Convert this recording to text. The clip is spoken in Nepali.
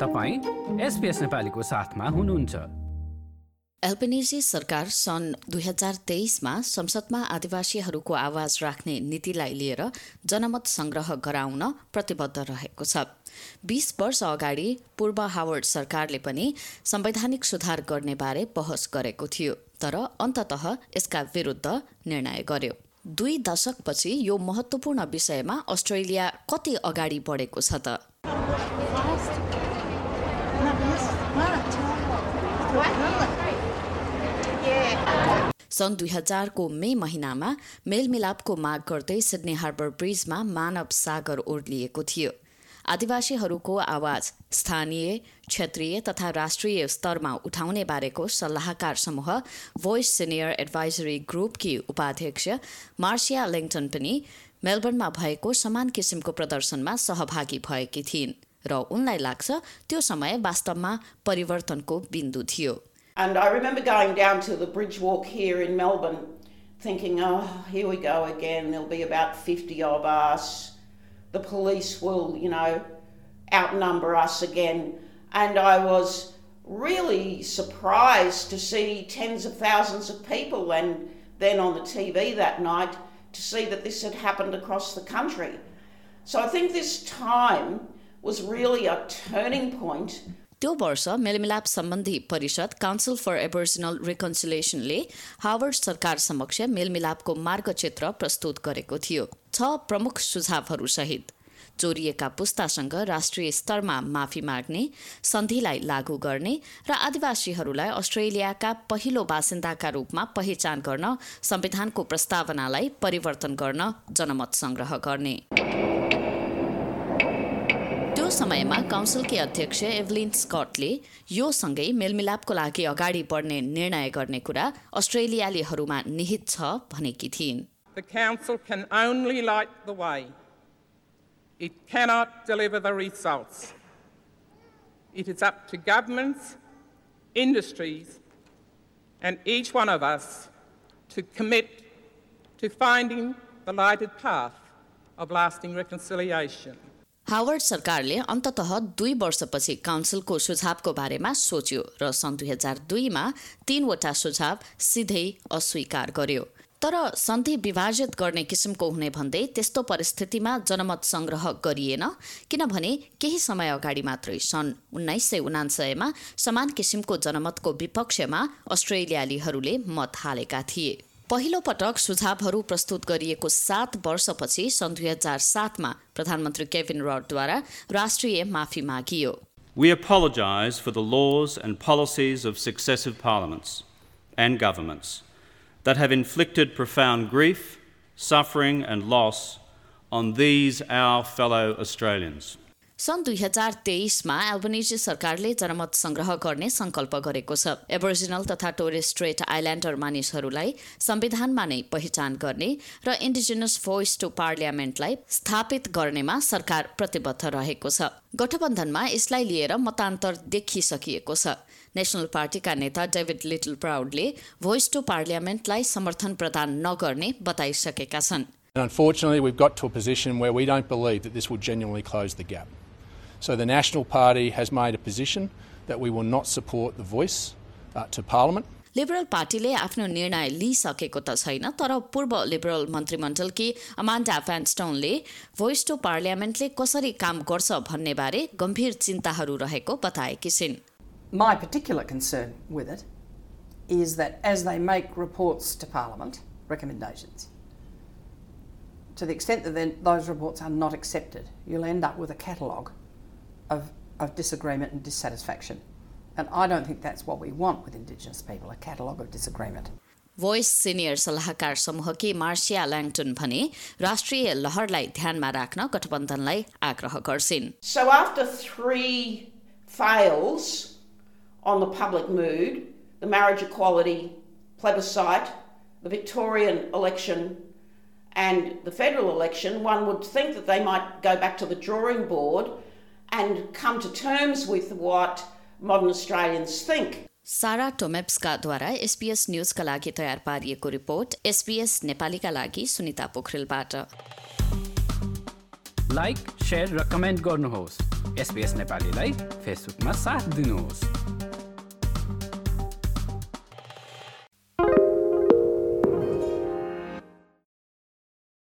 तपाईँ एसपिएस नेपालीको साथमा हुनुहुन्छ। सरकार सन् दुई हजार तेइसमा संसदमा आदिवासीहरूको आवाज राख्ने नीतिलाई लिएर जनमत संग्रह गराउन प्रतिबद्ध रहेको छ। बीस वर्ष अगाडि पूर्व हावर्ड सरकारले पनि संवैधानिक सुधार गर्ने बारे बहस गरेको थियो तर अन्तत यसका विरुद्ध निर्णय गर्यो। दुई दशकपछि यो महत्त्वपूर्ण विषयमा अस्ट्रेलिया कति अगाडि बढेको छ त? सन् दुई हजारको मे महिनामा मेलमिलापको माग गर्दै सिडनी हार्बर ब्रिजमा मानव सागर ओर्लिएको थियो। आदिवासीहरूको आवाज स्थानीय क्षेत्रीय तथा राष्ट्रिय स्तरमा उठाउने बारेको सल्लाहकार समूह भोइस सिनियर एडभाइजरी ग्रुपकी उपाध्यक्ष मार्सिया लेङ्टन पनि मेलबर्नमा भएको समान किसिमको प्रदर्शनमा सहभागी भएकी थिइन् र उनलाई लाग्छ त्यो समय वास्तवमा परिवर्तनको बिन्दु थियो। And I remember going down to the bridge walk here in Melbourne thinking, oh, here we go again. There'll be about 50 of us. The police will, you know, outnumber us again. And I was really surprised to see tens of thousands of people and then on the TV that night to see that this had happened across the country. So I think this time was really a turning point त्यो वर्ष मेलमिलाप सम्बन्धी परिषद काउन्सिल फर एबर्जिनल रिकन्सिलेसनले हावर्ड सरकार समक्ष मेलमिलापको मार्गचित्र प्रस्तुत गरेको थियो। छ प्रमुख सुझावहरू सहित चोरिएका पुस्तासँग राष्ट्रिय स्तरमा माफी माग्ने सन्धिलाई लागू गर्ने र आदिवासीहरूलाई अस्ट्रेलियाका पहिलो बासिन्दाका रूपमा पहिचान गर्न संविधानको प्रस्तावनालाई परिवर्तन गर्न जनमत संग्रह गर्ने। समयमा काउन्सिलकी अध्यक्ष एभलिन स्कटले यो सँगै मेलमिलापको लागि अगाडि बढ्ने निर्णय गर्ने कुरा अस्ट्रेलियालीहरूमा निहित छ भनेकी थिइन् The council can only light the way. It cannot deliver the results. It is up to governments, industries, and each one of us to commit to finding the lighted path of lasting reconciliation. Howard सरकारले अन्तत दुई वर्षपछि काउन्सिलको सुझावको बारेमा सोच्यो र सन् दुई हजार दुईमा तीनवटा सुझाव सिधै अस्वीकार गर्यो। तर सन्धि विभाजित गर्ने किसिमको हुने भन्दै त्यस्तो परिस्थितिमा जनमत संग्रह गरिएन किनभने केही समय अगाडि मात्रै सन् उन्नाइस सय उनान्सयमा समान किसिमको जनमतको विपक्षमा अस्ट्रेलियालीहरूले मत हालेका थिए। पहिलो पटक सुझावहरू प्रस्तुत गरिएको सात वर्षपछि सन् दुई हजार सातमा प्रधानमन्त्री केभिन रडद्वारा राष्ट्रिय माफी मागियो We apologise for the laws and policies of successive parliaments and governments that have inflicted profound grief, suffering, and loss on these our fellow Australians. सन् दुई हजार तेइसमा एल्बनिजी सरकारले जनमत संग्रह गर्ने संकल्प गरेको छ। एबर्जिनल तथा टोरेस्ट्रेट आइल्यान्डर मानिसहरूलाई संविधानमा नै पहिचान गर्ने र इन्डिजिनस भोइस टु पार्लियामेन्टलाई स्थापित गर्नेमा सरकार प्रतिबद्ध रहेको छ। गठबन्धनमा यसलाई लिएर मतान्तर देखिसकिएको छ। नेसनल पार्टीका नेता डेभिड लिटल प्राउडले भोइस टु पार्लियामेन्टलाई समर्थन प्रदान नगर्ने बताइसकेका छन्। Unfortunately, we've got to a position where we don't believe that this will genuinely close. So the National Party has made a position that we will not support the voice uh, to Parliament. Liberal पार्टीले आफ्नो निर्णय लिइसकेको त छैन तर पूर्व लिबरल मन्त्रीमण्डलकी अमान्डा फ्यान्स्टोनले भोइस टु पार्लियामेन्टले कसरी काम गर्छ भन्ने बारे गम्भीर चिन्ताहरू रहेको बताएकी छिन् My particular concern with it is that as they make reports to Parliament, recommendations, to the extent that those reports are not accepted, you'll end up with a catalogue of, of disagreement and dissatisfaction. And I don't think that's what we want with Indigenous people, a catalogue of disagreement. Voice senior सल्लाहकार समूहकी मार्सिया ल्याङ्टन भने राष्ट्रिय लहरलाई ध्यानमा राख्न गठबन्धनलाई आग्रह गर्छिन् So after three fails on the public mood, the marriage equality plebiscite, the Victorian election and the federal election, one would think that they might go back to the drawing board and come to terms with what modern Australians think. सारा टोमेप्सकाद्वारा एसपीएस न्युजका लागि तयार पारिएको रिपोर्ट एसपीएस नेपालीका लागि सुनिता पोखरेलबाट लाइक सेयर र कमेन्ट गर्नुहोस्। एसपिएस नेपालीलाई फेसबुकमा साथ दिनुहोस्।